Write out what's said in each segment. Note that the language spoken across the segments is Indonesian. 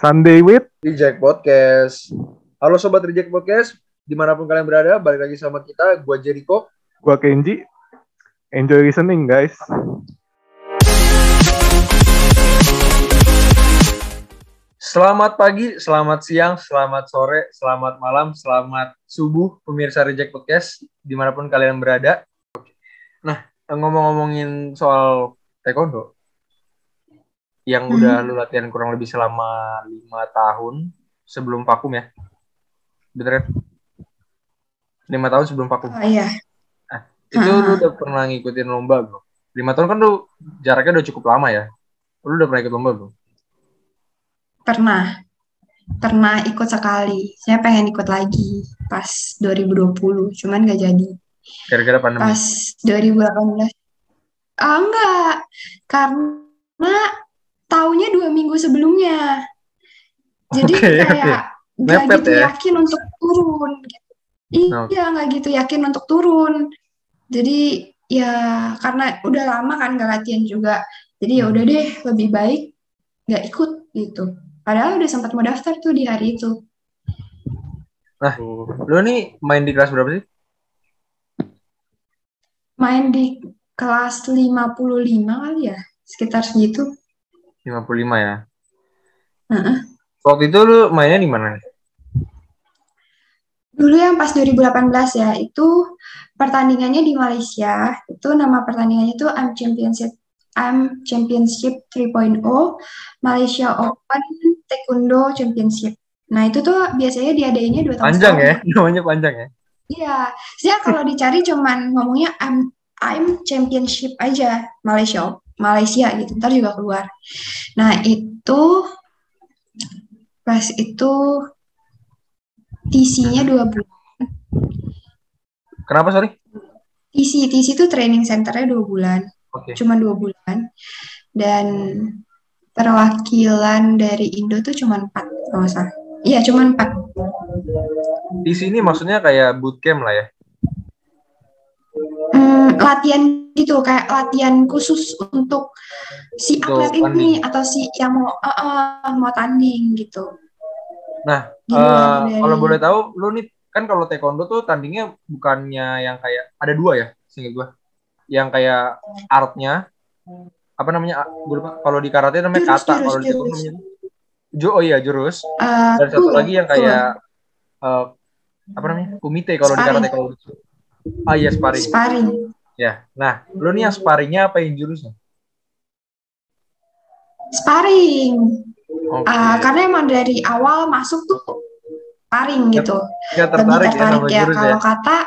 Sunday with Reject Podcast. Halo Sobat Reject Podcast, di mana pun kalian berada, balik lagi sama kita, gua Jericho. gua Kenji. Enjoy listening guys. Selamat pagi, selamat siang, selamat sore, selamat malam, selamat subuh, pemirsa Reject Podcast, di mana pun kalian berada. Nah, ngomong-ngomongin soal taekwondo, yang Hmm. udah lu latihan kurang lebih selama lima tahun sebelum vakum ya, bener kan? Lima tahun sebelum vakum. Oh iya, Itu Ah. lu udah pernah ngikutin lomba belum? Lima tahun kan lu jaraknya udah cukup lama ya. Lu udah pernah ikut lomba belum? pernah. Pernah ikut sekali. Saya pengen ikut lagi pas 2020, cuman gak jadi. Gara-gara pandemi. Pas 2018. Ah, enggak. Karena taunya dua minggu sebelumnya. Jadi Oke, kayak gak Mepet gitu ya? yakin untuk turun. Iya, nggak gitu yakin untuk turun. Jadi ya karena udah lama kan gak latihan juga. Jadi ya Hmm. udah deh lebih baik nggak ikut gitu. Padahal udah sempat mau daftar tuh di hari itu. Lu nih main di kelas berapa sih? Main di kelas 55 kali ya, sekitar segitu. 55 ya. Heeh. Waktu itu lu mainnya di mana? Dulu yang pas 2018 ya, itu pertandingannya di Malaysia. Itu nama pertandingannya itu AM Championship AM Championship 3.0 Malaysia Open Taekwondo Championship. Nah, itu tuh biasanya diadainnya dua tahun Panjang sekali. ya, namanya panjang ya. Iya, saya kalau dicari cuman ngomongnya I'm I'm Championship aja Malaysia Malaysia gitu, ntar juga keluar. Nah itu pas itu TC-nya dua bulan. Kenapa sorry? TC TC itu training centernya dua bulan, Oke. cuma dua bulan. Dan perwakilan dari Indo tuh cuma empat, kalau salah. Iya, cuma empat. Di sini maksudnya kayak bootcamp lah ya. Latihan gitu kayak latihan khusus untuk si Untuk atlet ini tanding. atau si yang mau eh, eh, mau tanding gitu. Nah, dari- kalau boleh tahu, lu nih kan kalau taekwondo tuh tandingnya bukannya yang kayak ada dua ya, seingat gua. Yang kayak artnya apa namanya? Gue lupa. Kalau di karate namanya Jurus, kata, kalau di taekwondo namanya ju oh iya jurus. Eh, Dan satu tuh, lagi yang kayak eh, apa namanya? Kumite kalau di karate kalau Ah iya sparring. sparring. Ya. Nah, lu nih yang sparringnya apa yang jurusnya? Sparring. Oke. Ah, karena emang dari awal masuk tuh sparring gitu. Lebih tertarik ya tertarik sama ya jurus ya? kalau kata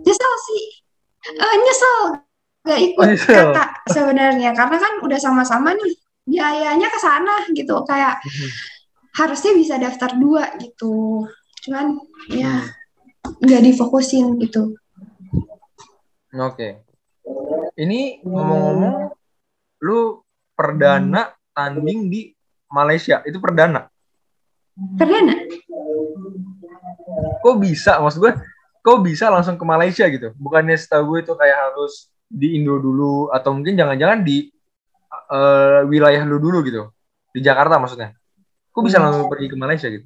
nyesel sih. Eh, nyesel gak ikut Oh, nyesel. kata sebenarnya karena kan udah sama-sama nih biayanya ke sana gitu kayak Mhm. harusnya bisa daftar dua gitu cuman ya Hmm. nggak difokusin gitu Oke. Ini ngomong-ngomong, lu perdana tanding di Malaysia. Itu perdana. perdana Kok bisa? Maksud gue, kok bisa langsung ke Malaysia gitu? Bukannya setahu gue itu kayak harus di Indo dulu, atau mungkin jangan-jangan di eh, wilayah lu dulu gitu. Di Jakarta maksudnya. Kok bisa langsung pergi ke Malaysia gitu?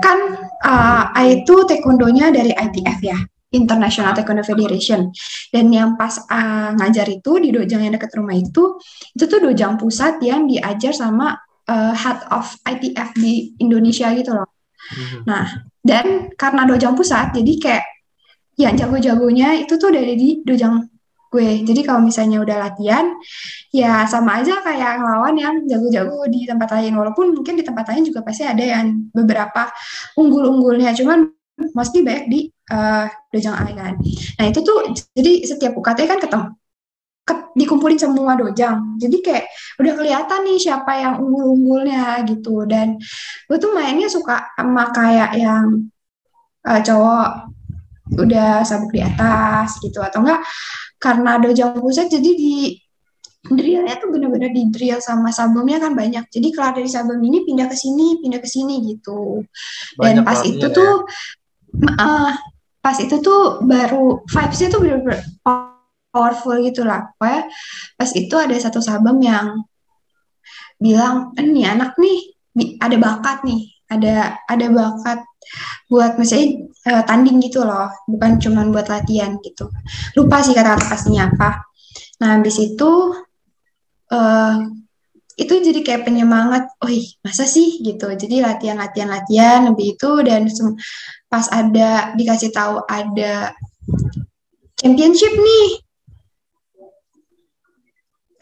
kan uh, itu taekwondonya dari ITF ya International Taekwondo Federation. Dan yang pas uh, ngajar itu di dojang yang dekat rumah itu itu tuh dojang pusat yang diajar sama uh, head of ITF di Indonesia gitu loh. Mhm. dan karena dojang pusat jadi kayak yang jago-jagonya itu tuh dari di dojang gue. Jadi kalau misalnya udah latihan ya sama aja kayak ngelawan yang jago-jago di tempat lain. Walaupun mungkin di tempat lain juga pasti ada yang beberapa unggul-unggulnya. Cuman mostly banyak di eh, dojang kan. Nah itu tuh jadi setiap UKT kan ketemu ke- dikumpulin semua dojang. Jadi kayak udah kelihatan nih siapa yang unggul-unggulnya gitu. Dan gue tuh mainnya suka sama kayak yang eh, cowok udah sabuk di atas gitu atau enggak. Karena dojang pusat jadi di drillnya tuh bener-bener di drill sama sabungnya kan banyak. Jadi kelar dari sabung ini pindah ke sini pindah ke sini gitu. Dan Banyak pas pelatihnya itu ya. tuh eh, pas itu tuh baru vibes-nya tuh bener-bener powerful gitu lah. Pokoknya pas itu ada satu sabung yang bilang ini anak nih ada bakat nih ada ada bakat buat misalnya eh, tanding gitu loh bukan cuman buat latihan gitu. Lupa sih kata-kata pastinya apa. Nah habis itu eh itu jadi kayak penyemangat, oh masa sih? gitu. Jadi latihan, latihan, latihan lebih itu dan pas ada dikasih tahu ada championship nih.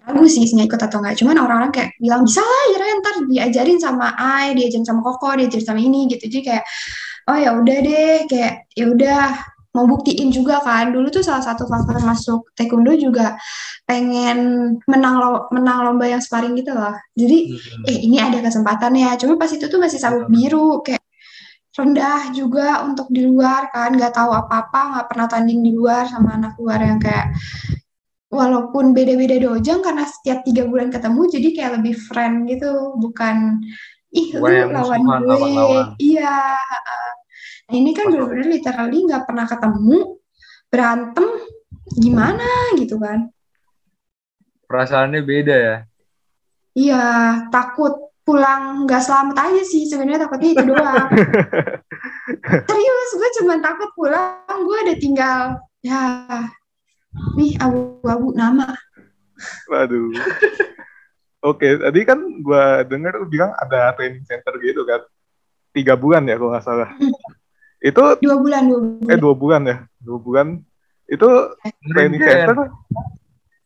Ragu sih isinya ikut atau enggak. Cuman orang-orang kayak bilang bisa lah ya ntar diajarin sama Ai, diajarin sama Koko, diajarin sama ini gitu. Jadi kayak oh ya udah deh, kayak ya udah mau buktiin juga kan. Dulu tuh salah satu faktor masuk taekwondo juga pengen menang lo- menang lomba yang sparring gitu loh. Jadi eh ini ada kesempatan ya. Cuma pas itu tuh masih sabuk biru kayak rendah juga untuk di luar kan, nggak tahu apa-apa, nggak pernah tanding di luar sama anak luar yang kayak walaupun beda-beda dojang karena setiap tiga bulan ketemu jadi kayak lebih friend gitu, bukan ih lu lawan gue, lawan-lawan. iya. heeh. Nah, ini kan Masuk. bener-bener literally nggak pernah ketemu, berantem, gimana gitu kan. Perasaannya beda ya. Iya, takut pulang nggak selamat aja sih sebenarnya takutnya itu doang. Serius, gue cuma takut pulang, gue ada tinggal ya nih abu-abu nama. Waduh. Oke, tadi kan gua denger lu bilang ada training center gitu kan. Tiga bulan ya kalau nggak salah. Itu Dua bulan, dua bulan. eh dua bulan ya, dua bulan. Itu training Keren. center.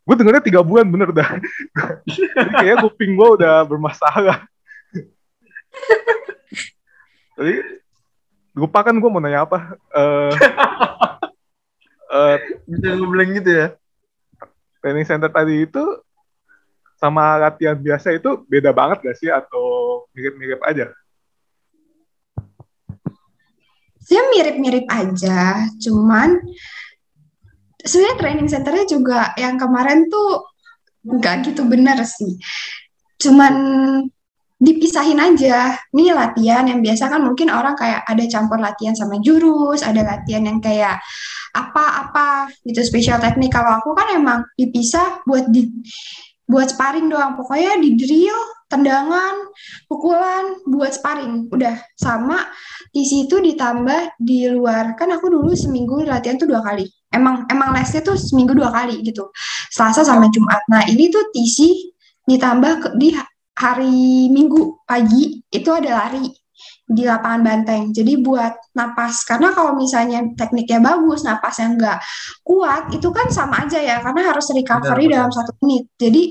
Gue dengernya tiga bulan bener dah. Jadi kayaknya kuping gue udah bermasalah. Jadi lupa kan gue mau nanya apa. Eh eh, Bisa ngebleng gitu ya. training center tadi itu sama latihan biasa itu beda banget gak sih atau mirip-mirip aja? Saya mirip-mirip aja, cuman sebenarnya training centernya juga yang kemarin tuh nggak gitu bener sih. Cuman dipisahin aja. Nih latihan yang biasa kan mungkin orang kayak ada campur latihan sama jurus, ada latihan yang kayak apa-apa gitu special teknik. Kalau aku kan emang dipisah buat di buat sparring doang. Pokoknya di drill, tendangan, pukulan buat sparring. Udah sama di situ ditambah di luar. Kan aku dulu seminggu latihan tuh dua kali. Emang emang lesnya tuh seminggu dua kali gitu. Selasa sama Jumat. Nah, ini tuh TC ditambah ke, di hari Minggu pagi itu ada lari di lapangan banteng. Jadi buat napas karena kalau misalnya tekniknya bagus, napasnya nggak kuat, itu kan sama aja ya karena harus recovery Benar, dalam satu menit. Jadi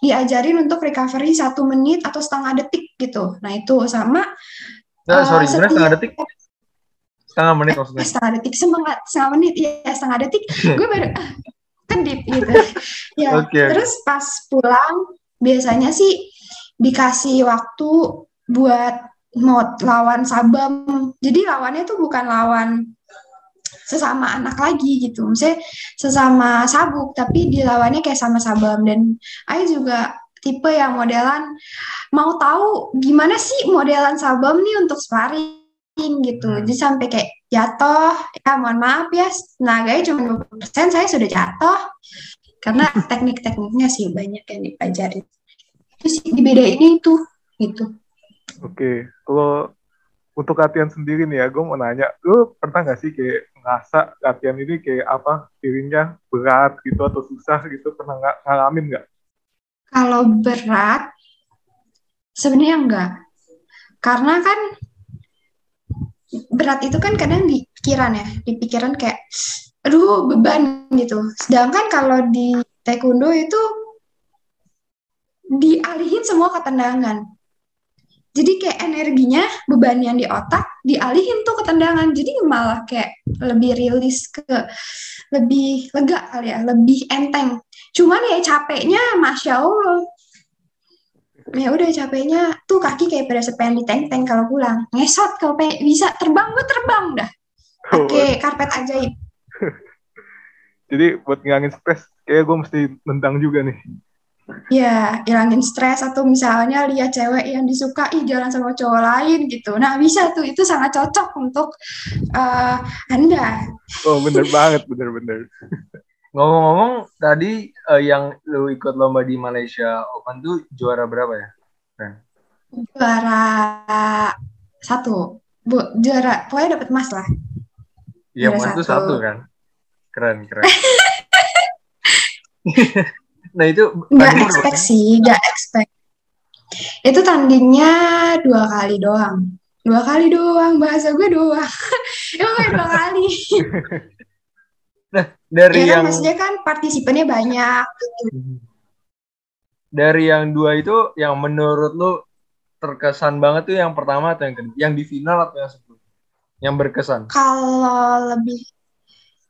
diajarin untuk recovery satu menit atau setengah detik gitu. Nah itu sama eh, sorry, gimana setiap- setengah detik? Setengah menit maksudnya. Eh, setengah detik setengah, setengah menit ya setengah detik gue baru ah, kedip gitu ya Oke. terus pas pulang biasanya sih dikasih waktu buat mau lawan sabam. Jadi lawannya tuh bukan lawan sesama anak lagi gitu. Misalnya sesama sabuk tapi dilawannya kayak sama sabam. Dan Ai juga tipe yang modelan mau tahu gimana sih modelan sabam nih untuk sparring gitu. Hmm. jadi sampai kayak jatuh ya mohon maaf ya tenaganya cuma 20% saya sudah jatuh. Karena teknik-tekniknya sih banyak yang dipelajari itu sih dibedainnya itu gitu Oke, kalau untuk latihan sendiri nih ya, gue mau nanya, lu pernah nggak sih kayak ngerasa latihan ini kayak apa, dirinya berat gitu atau susah gitu, pernah nggak ngalamin nggak? Kalau berat, sebenarnya enggak. Karena kan berat itu kan kadang di pikiran ya, di pikiran kayak, aduh beban gitu. Sedangkan kalau di taekwondo itu dialihin semua ke tendangan. Jadi kayak energinya, beban yang di otak dialihin tuh ke tendangan. Jadi malah kayak lebih rilis ke lebih lega kali ya, lebih enteng. Cuman ya capeknya, masya Allah. Ya udah capeknya tuh kaki kayak pada pengen diteng-teng kalau pulang. Ngesot kalau pengen bisa terbang gue terbang dah. Pakai karpet ajaib. Jadi buat ngilangin stres, kayak gue mesti nendang juga nih. Ya, hilangin stres atau misalnya lihat cewek yang disukai jalan sama cowok lain gitu. Nah, bisa tuh itu sangat cocok untuk eh, Anda. Oh bener banget, bener-bener. Ngomong-ngomong, tadi eh, yang lu ikut lomba di Malaysia Open tuh juara berapa ya? Keren. juara satu. Bu, juara, pokoknya dapat emas lah. Iya, Juara mas itu satu. satu kan. Keren, keren. nah itu Nggak expect berapa? sih, nggak expect. Itu tandingnya dua kali doang. Dua kali doang, bahasa gue doang. Emang kayak dua kali. dari Ya kan, yang maksudnya kan partisipannya banyak. dari yang dua itu yang menurut lu terkesan banget tuh yang pertama atau yang kedua? Yang di final atau yang sebelumnya? Yang berkesan. Kalau lebih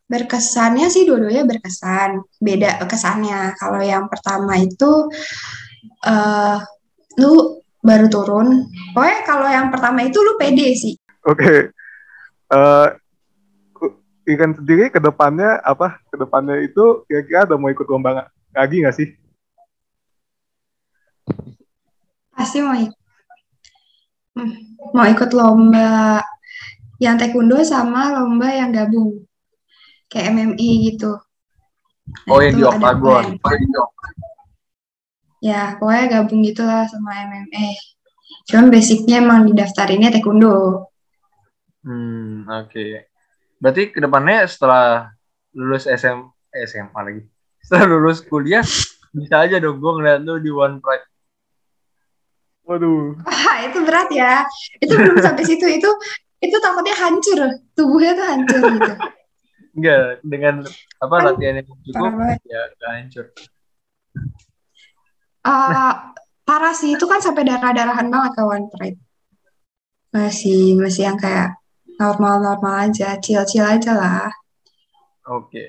berkesannya sih dua-duanya berkesan. Beda kesannya. Kalau yang pertama itu eh lu baru turun. Pokoknya kalau yang pertama itu lu pede sih. Oke. Eh Ikan sendiri ke depannya apa? Ke depannya itu kira-kira ada mau ikut lomba lagi nggak sih? Pasti mau ikut. Hmm, Mau ikut lomba yang taekwondo sama lomba yang gabung. Kayak MMI gitu. Nah, Oh yang itu di ada Octagon. plan. Ya, pokoknya gabung gitu lah sama MMA. Cuman basicnya emang didaftarinnya taekwondo. Hmm, oke. Berarti ke depannya setelah lulus SM, eh, SMA lagi. Setelah lulus kuliah, bisa aja dong gue ngeliat lu di One Pride. Waduh. Wah, itu berat ya. Itu belum sampai situ. Itu itu takutnya hancur. Tubuhnya tuh hancur gitu. Enggak, dengan apa latihan yang cukup, Parah ya gak hancur. Eh, parah sih. Itu kan sampai darah-darahan banget One Pride. Masih, masih yang kayak normal-normal aja. Chill-chill aja lah. Oke.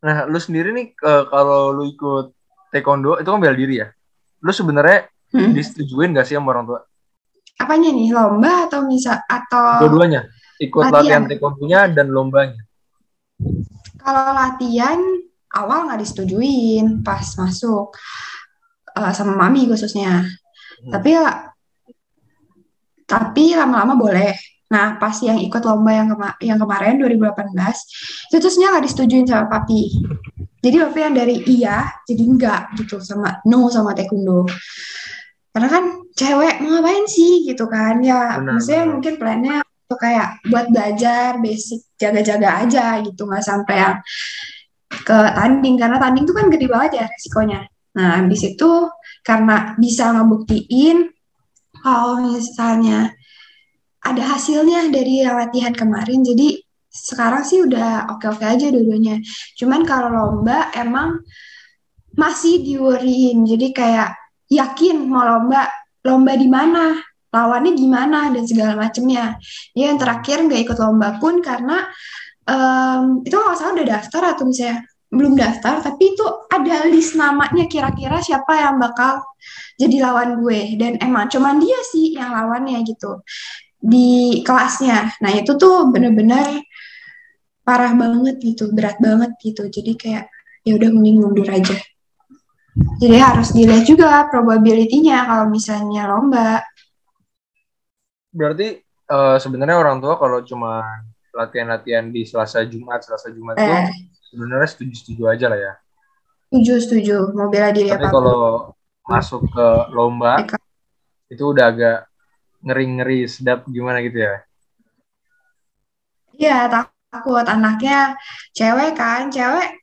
Nah, lu sendiri nih eh, kalau lu ikut taekwondo itu kan bela diri ya. Lu sebenarnya Hmm. disetujuin gak sih sama orang tua? Apanya nih? Lomba atau misal atau Dua-duanya. Ikut Latihan. latihan taekwondonya dan lombanya. Kalau latihan awal nggak disetujuin pas masuk eh, sama mami khususnya. Hmm. Tapi tapi lama-lama boleh. Nah, pas yang ikut lomba yang kema- yang kemarin 2018 itu terusnya nggak disetujuin sama papi. Jadi papi yang dari iya jadi enggak gitu sama no sama taekwondo. Karena kan cewek mau ngapain sih gitu kan ya Benar, maksudnya benar. mungkin plannya tuh kayak buat belajar basic jaga-jaga aja gitu nggak sampai yang ke tanding karena tanding tuh kan gede banget ya resikonya. Nah, habis itu karena bisa ngebuktiin kalau misalnya ada hasilnya dari latihan kemarin, jadi sekarang sih udah oke-oke aja dua-duanya. Cuman kalau lomba emang masih diworryin, jadi kayak yakin mau lomba, lomba di mana, lawannya gimana dan segala macemnya. Ya yang terakhir nggak ikut lomba pun karena em, itu nggak salah udah daftar atau misalnya belum daftar, tapi itu ada list namanya kira-kira siapa yang bakal jadi lawan gue dan emang cuman dia sih yang lawannya gitu di kelasnya. Nah itu tuh bener-bener parah banget gitu, berat banget gitu. Jadi kayak ya udah mending mundur aja. Jadi harus dilihat juga probability-nya kalau misalnya lomba. Berarti eh, sebenarnya orang tua kalau cuma latihan-latihan di Selasa Jumat, Selasa Jumat itu Eh, sebenarnya setuju-setuju aja lah ya. setuju setuju mau bela diri Tapi apa kalau masuk ke lomba Mereka- itu udah agak ngeri-ngeri sedap gimana gitu ya. Iya takut anaknya cewek kan, cewek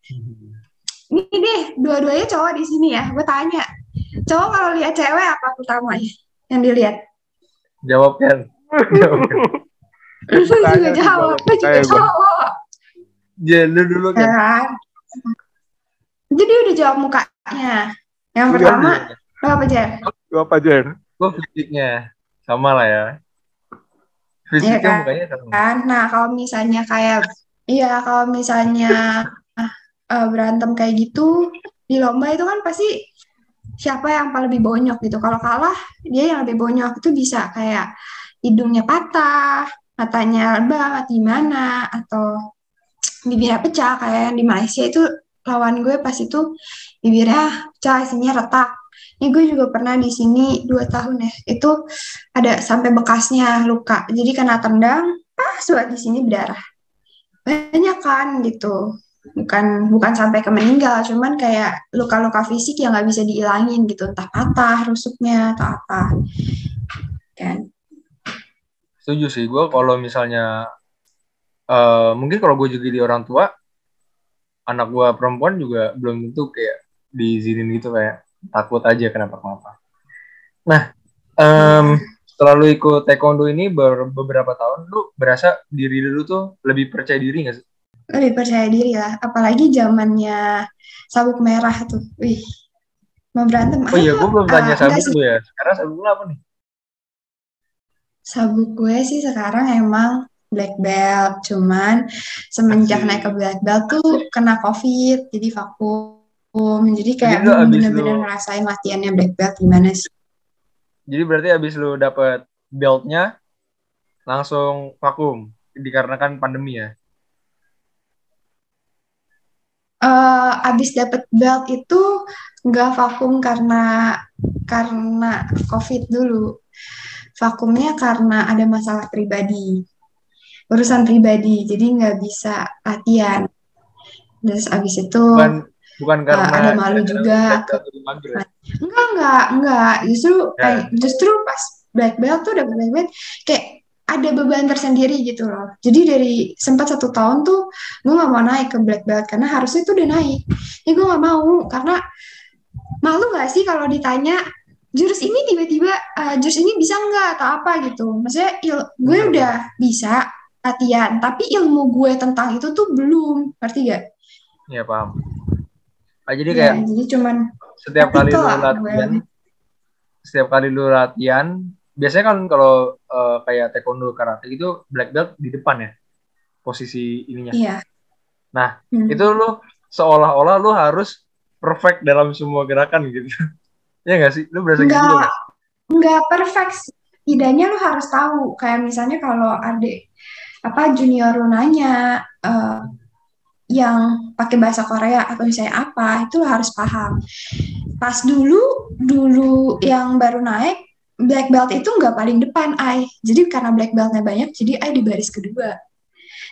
ini deh dua-duanya cowok di sini ya. Gue tanya, cowok kalau lihat cewek apa pertamanya yang dilihat? Jawab kan. Jawab kan. Juga jawab, juga. Ya, lu dulu Ya kan. Jadi udah jawab mukanya. Yang Iya, pertama, lo apa Jer? Lu apa, Jer? Gue fisiknya sama lah ya. Fisiknya Iya kan? mukanya sama. Kan? Nah, kalau misalnya kayak, iya kalau misalnya eh, berantem kayak gitu, di lomba itu kan pasti siapa yang paling lebih bonyok gitu. Kalau kalah, dia yang lebih bonyok itu bisa kayak hidungnya patah, matanya lebam, atau gimana, atau bibirnya pecah kayak yang di Malaysia itu lawan gue pas itu bibirnya pecah isinya retak. Ini gue juga pernah di sini dua tahun ya. Itu ada sampai bekasnya luka. Jadi kena tendang, pas buat di sini berdarah. Banyak kan gitu. Bukan bukan sampai ke meninggal cuman kayak luka-luka fisik yang nggak bisa dihilangin gitu. Entah patah rusuknya atau apa. Kan. Setuju sih gue kalau misalnya uh, mungkin kalau gue juga di orang tua anak gue perempuan juga belum tentu kayak diizinin gitu kayak takut aja kenapa kenapa. Nah um, setelah lu ikut taekwondo ini ber beberapa tahun lu berasa diri lu tuh lebih percaya diri gak sih lebih percaya diri lah. Apalagi zamannya sabuk merah tuh. Wih mau berantem. Oh iya gue belum tanya uh, sabuk lu ya. Sekarang sabuk lu apa nih? Sabuk gue sih sekarang emang black belt. Cuman semenjak Asli. naik ke black belt tuh kena covid jadi vakum. Jadi kayak bener-bener ngerasain latihannya black belt gimana sih? Jadi berarti abis lu dapet beltnya langsung vakum. Dikarenakan pandemi ya uh, abis dapet belt itu nggak vakum karena karena covid dulu. Vakumnya karena ada masalah pribadi urusan pribadi jadi nggak bisa latihan. Terus abis itu bukan, bukan karena uh, ada malu juga. enggak enggak enggak. Justru ya. justru pas black belt tuh udah black belt kayak ada beban tersendiri gitu loh. Jadi dari sempat satu tahun tuh gue gak mau naik ke black belt karena harusnya itu udah naik. Ya gue gak mau karena malu gak sih kalau ditanya jurus ini tiba-tiba uh, jurus ini bisa nggak atau apa gitu. Maksudnya il gue udah bisa latihan, tapi ilmu gue tentang itu tuh belum, ngerti gak? Iya paham. Ah, jadi ya, kayak jadi cuman setiap kali lu latihan, gue. setiap kali lu latihan biasanya kan kalau uh, kayak taekwondo karate itu black belt di depan ya posisi ininya. Iya. Nah, hmm. itu lu seolah-olah lu harus perfect dalam semua gerakan gitu. ya nggak sih? Lu berasa gitu nggak, Enggak perfect. Tidaknya lu harus tahu. Kayak misalnya kalau adik apa junior lu nanya uh, yang pakai bahasa Korea atau misalnya apa, itu lu harus paham. Pas dulu, dulu yang baru naik, black belt itu nggak paling depan I. Jadi karena black beltnya banyak, jadi I di baris kedua.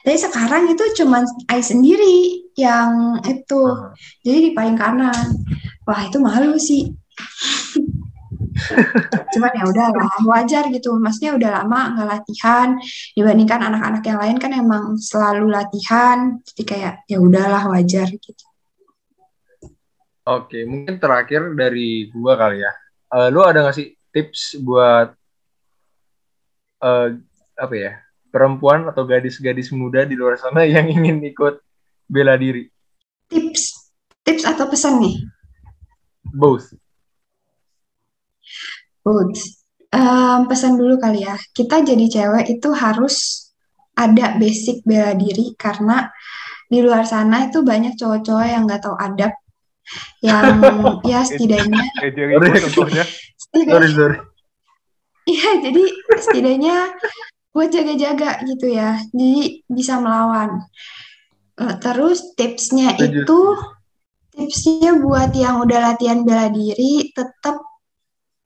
Tapi sekarang itu cuma I sendiri yang itu. Uh. Jadi di paling kanan. Wah, itu malu sih. Cuman ya udah lah, wajar gitu. Maksudnya udah lama nggak latihan dibandingkan anak-anak yang lain kan emang selalu latihan. Jadi kayak ya udahlah wajar gitu. Oke, mungkin terakhir dari gua kali ya. Uh, lu ada nggak sih tips buat uh, apa ya perempuan atau gadis-gadis muda di luar sana yang ingin ikut bela diri? Tips, tips atau pesan nih? Both. Both. Um, pesan dulu kali ya. Kita jadi cewek itu harus ada basic bela diri karena di luar sana itu banyak cowok-cowok yang nggak tahu adab yang ya setidaknya sorry sorry. Iya jadi setidaknya buat jaga-jaga gitu ya. Jadi bisa melawan. Eh, terus tipsnya itu tipsnya buat yang udah latihan bela diri tetap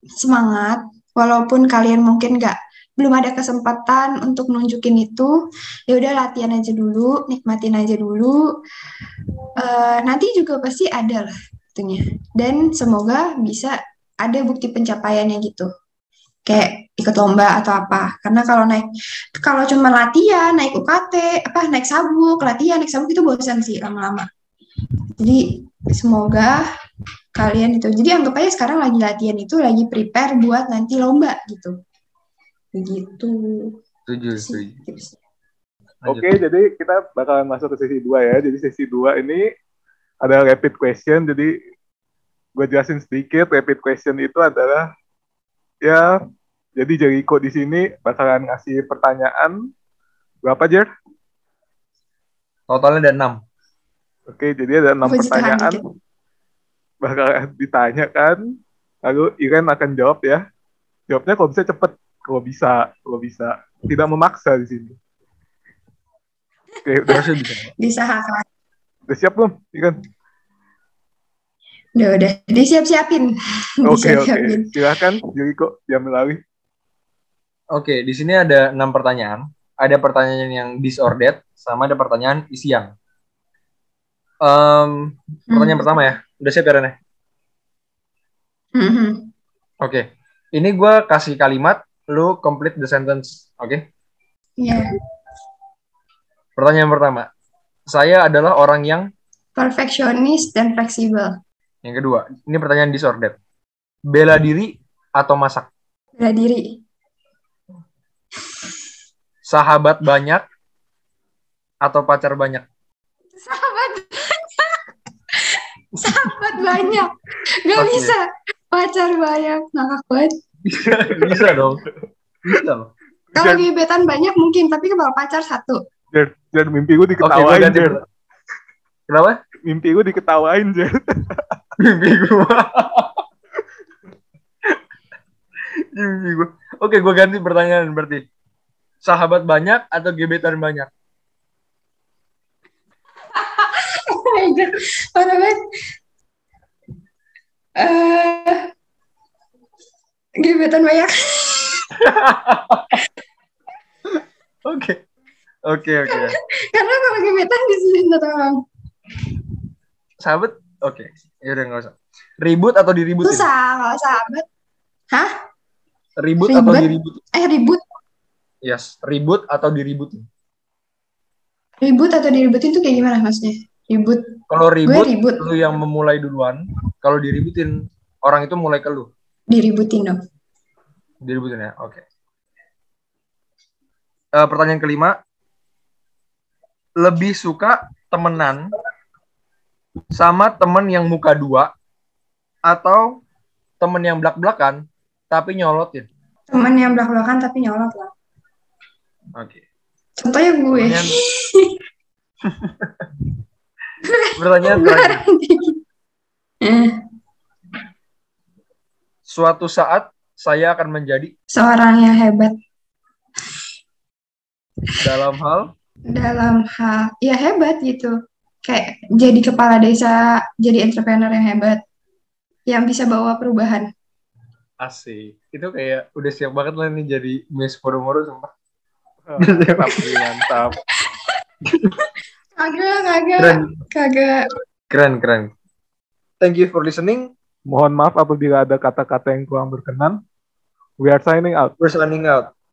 semangat. Walaupun kalian mungkin nggak belum ada kesempatan untuk nunjukin itu ya udah latihan aja dulu nikmatin aja dulu. Uh, nanti juga pasti ada lah tentunya. Dan semoga bisa ada bukti pencapaiannya gitu. Kayak ikut lomba atau apa. Karena kalau naik kalau cuma latihan naik UKT apa naik sabuk latihan naik sabuk itu bosan sih lama-lama. Jadi semoga kalian itu jadi anggap aja sekarang lagi latihan itu lagi prepare buat nanti lomba gitu. Begitu. Setuju setuju. Oke, okay, jadi kita bakalan masuk ke sesi 2 ya. Jadi sesi 2 ini ada rapid question. Jadi gue jelasin sedikit. Rapid question itu adalah ya jadi Jericho di sini bakalan ngasih pertanyaan berapa Jer? Totalnya ada enam. Oke, jadi ada enam pertanyaan bakalan ditanyakan. Lalu Iren akan jawab ya. Jawabnya kalau bisa cepet, kalau bisa, kalau bisa. Tidak memaksa di sini. Oke, udah bisa. Bisa Udah siap belum? Ikan? Udah, udah. Disiap-siapin. Oke, oke. Okay. Silakan, kok diambil alih. Oke, di sini ada enam pertanyaan. Ada pertanyaan yang disordered, sama ada pertanyaan isian. Em, Hmm. pertanyaan pertama ya. Udah siap ya, Ren? ya? Mhm. Oke. Ini gue kasih kalimat, lu complete the sentence. Oke? Iya. Pertanyaan pertama. Saya adalah orang yang Perfeksionis dan fleksibel. Yang kedua. Ini pertanyaan disordered. Bela diri atau masak? Bela diri. Sahabat banyak atau pacar banyak? Sahabat banyak. Sahabat banyak. Gak Oke. bisa. Pacar banyak. Ngakak banget. Bisa dong. Bisa loh. Kalau Dan- gebetan banyak mungkin, tapi kalau pacar satu. Jer, Jer, mimpi gue diketawain, ganti. Jer. Kenapa? Mimpi gue diketawain, Jer. Mimpi gue. Mimpi gue. Oke, gue ganti pertanyaan berarti. Sahabat banyak atau gebetan banyak? Parah banget. Eh, gebetan banyak. Oke. Oke, oke. Karena kalau gebetan disuruh orang. Sahabat? Oke. Ya udah nggak usah. Ribut atau diributin? Susah kalau sahabat. Hah? Ribut atau Ribet? diributin? Eh ribut. Yes, ribut atau diributin. Ribut atau diributin tuh kayak gimana maksudnya? Ribut. Kalau Gue ribut, ribut. lu yang memulai duluan. Kalau diributin, orang itu mulai ke lu. Diributin dong. Diributin ya, oke. Eh, pertanyaan kelima, lebih suka temenan sama temen yang muka dua atau temen yang belak-belakan tapi nyolotin? Temen yang belak-belakan tapi nyolot lah. Oke. Contohnya gue. Pertanyaan, pertanyaan terakhir. Eh, Suatu saat saya akan menjadi seorang yang hebat dalam hal dalam hal ya hebat gitu. Kayak jadi kepala desa, jadi entrepreneur yang hebat. Yang bisa bawa perubahan. asik. Itu kayak udah siap banget lah nih jadi Miss Podomoro sumpah. mantap, nih, mantap. Kagak, kagak, Keren, kagak. keren, keren. Thank you for listening. Mohon maaf apabila ada kata-kata yang kurang berkenan. We are signing out. We're signing out.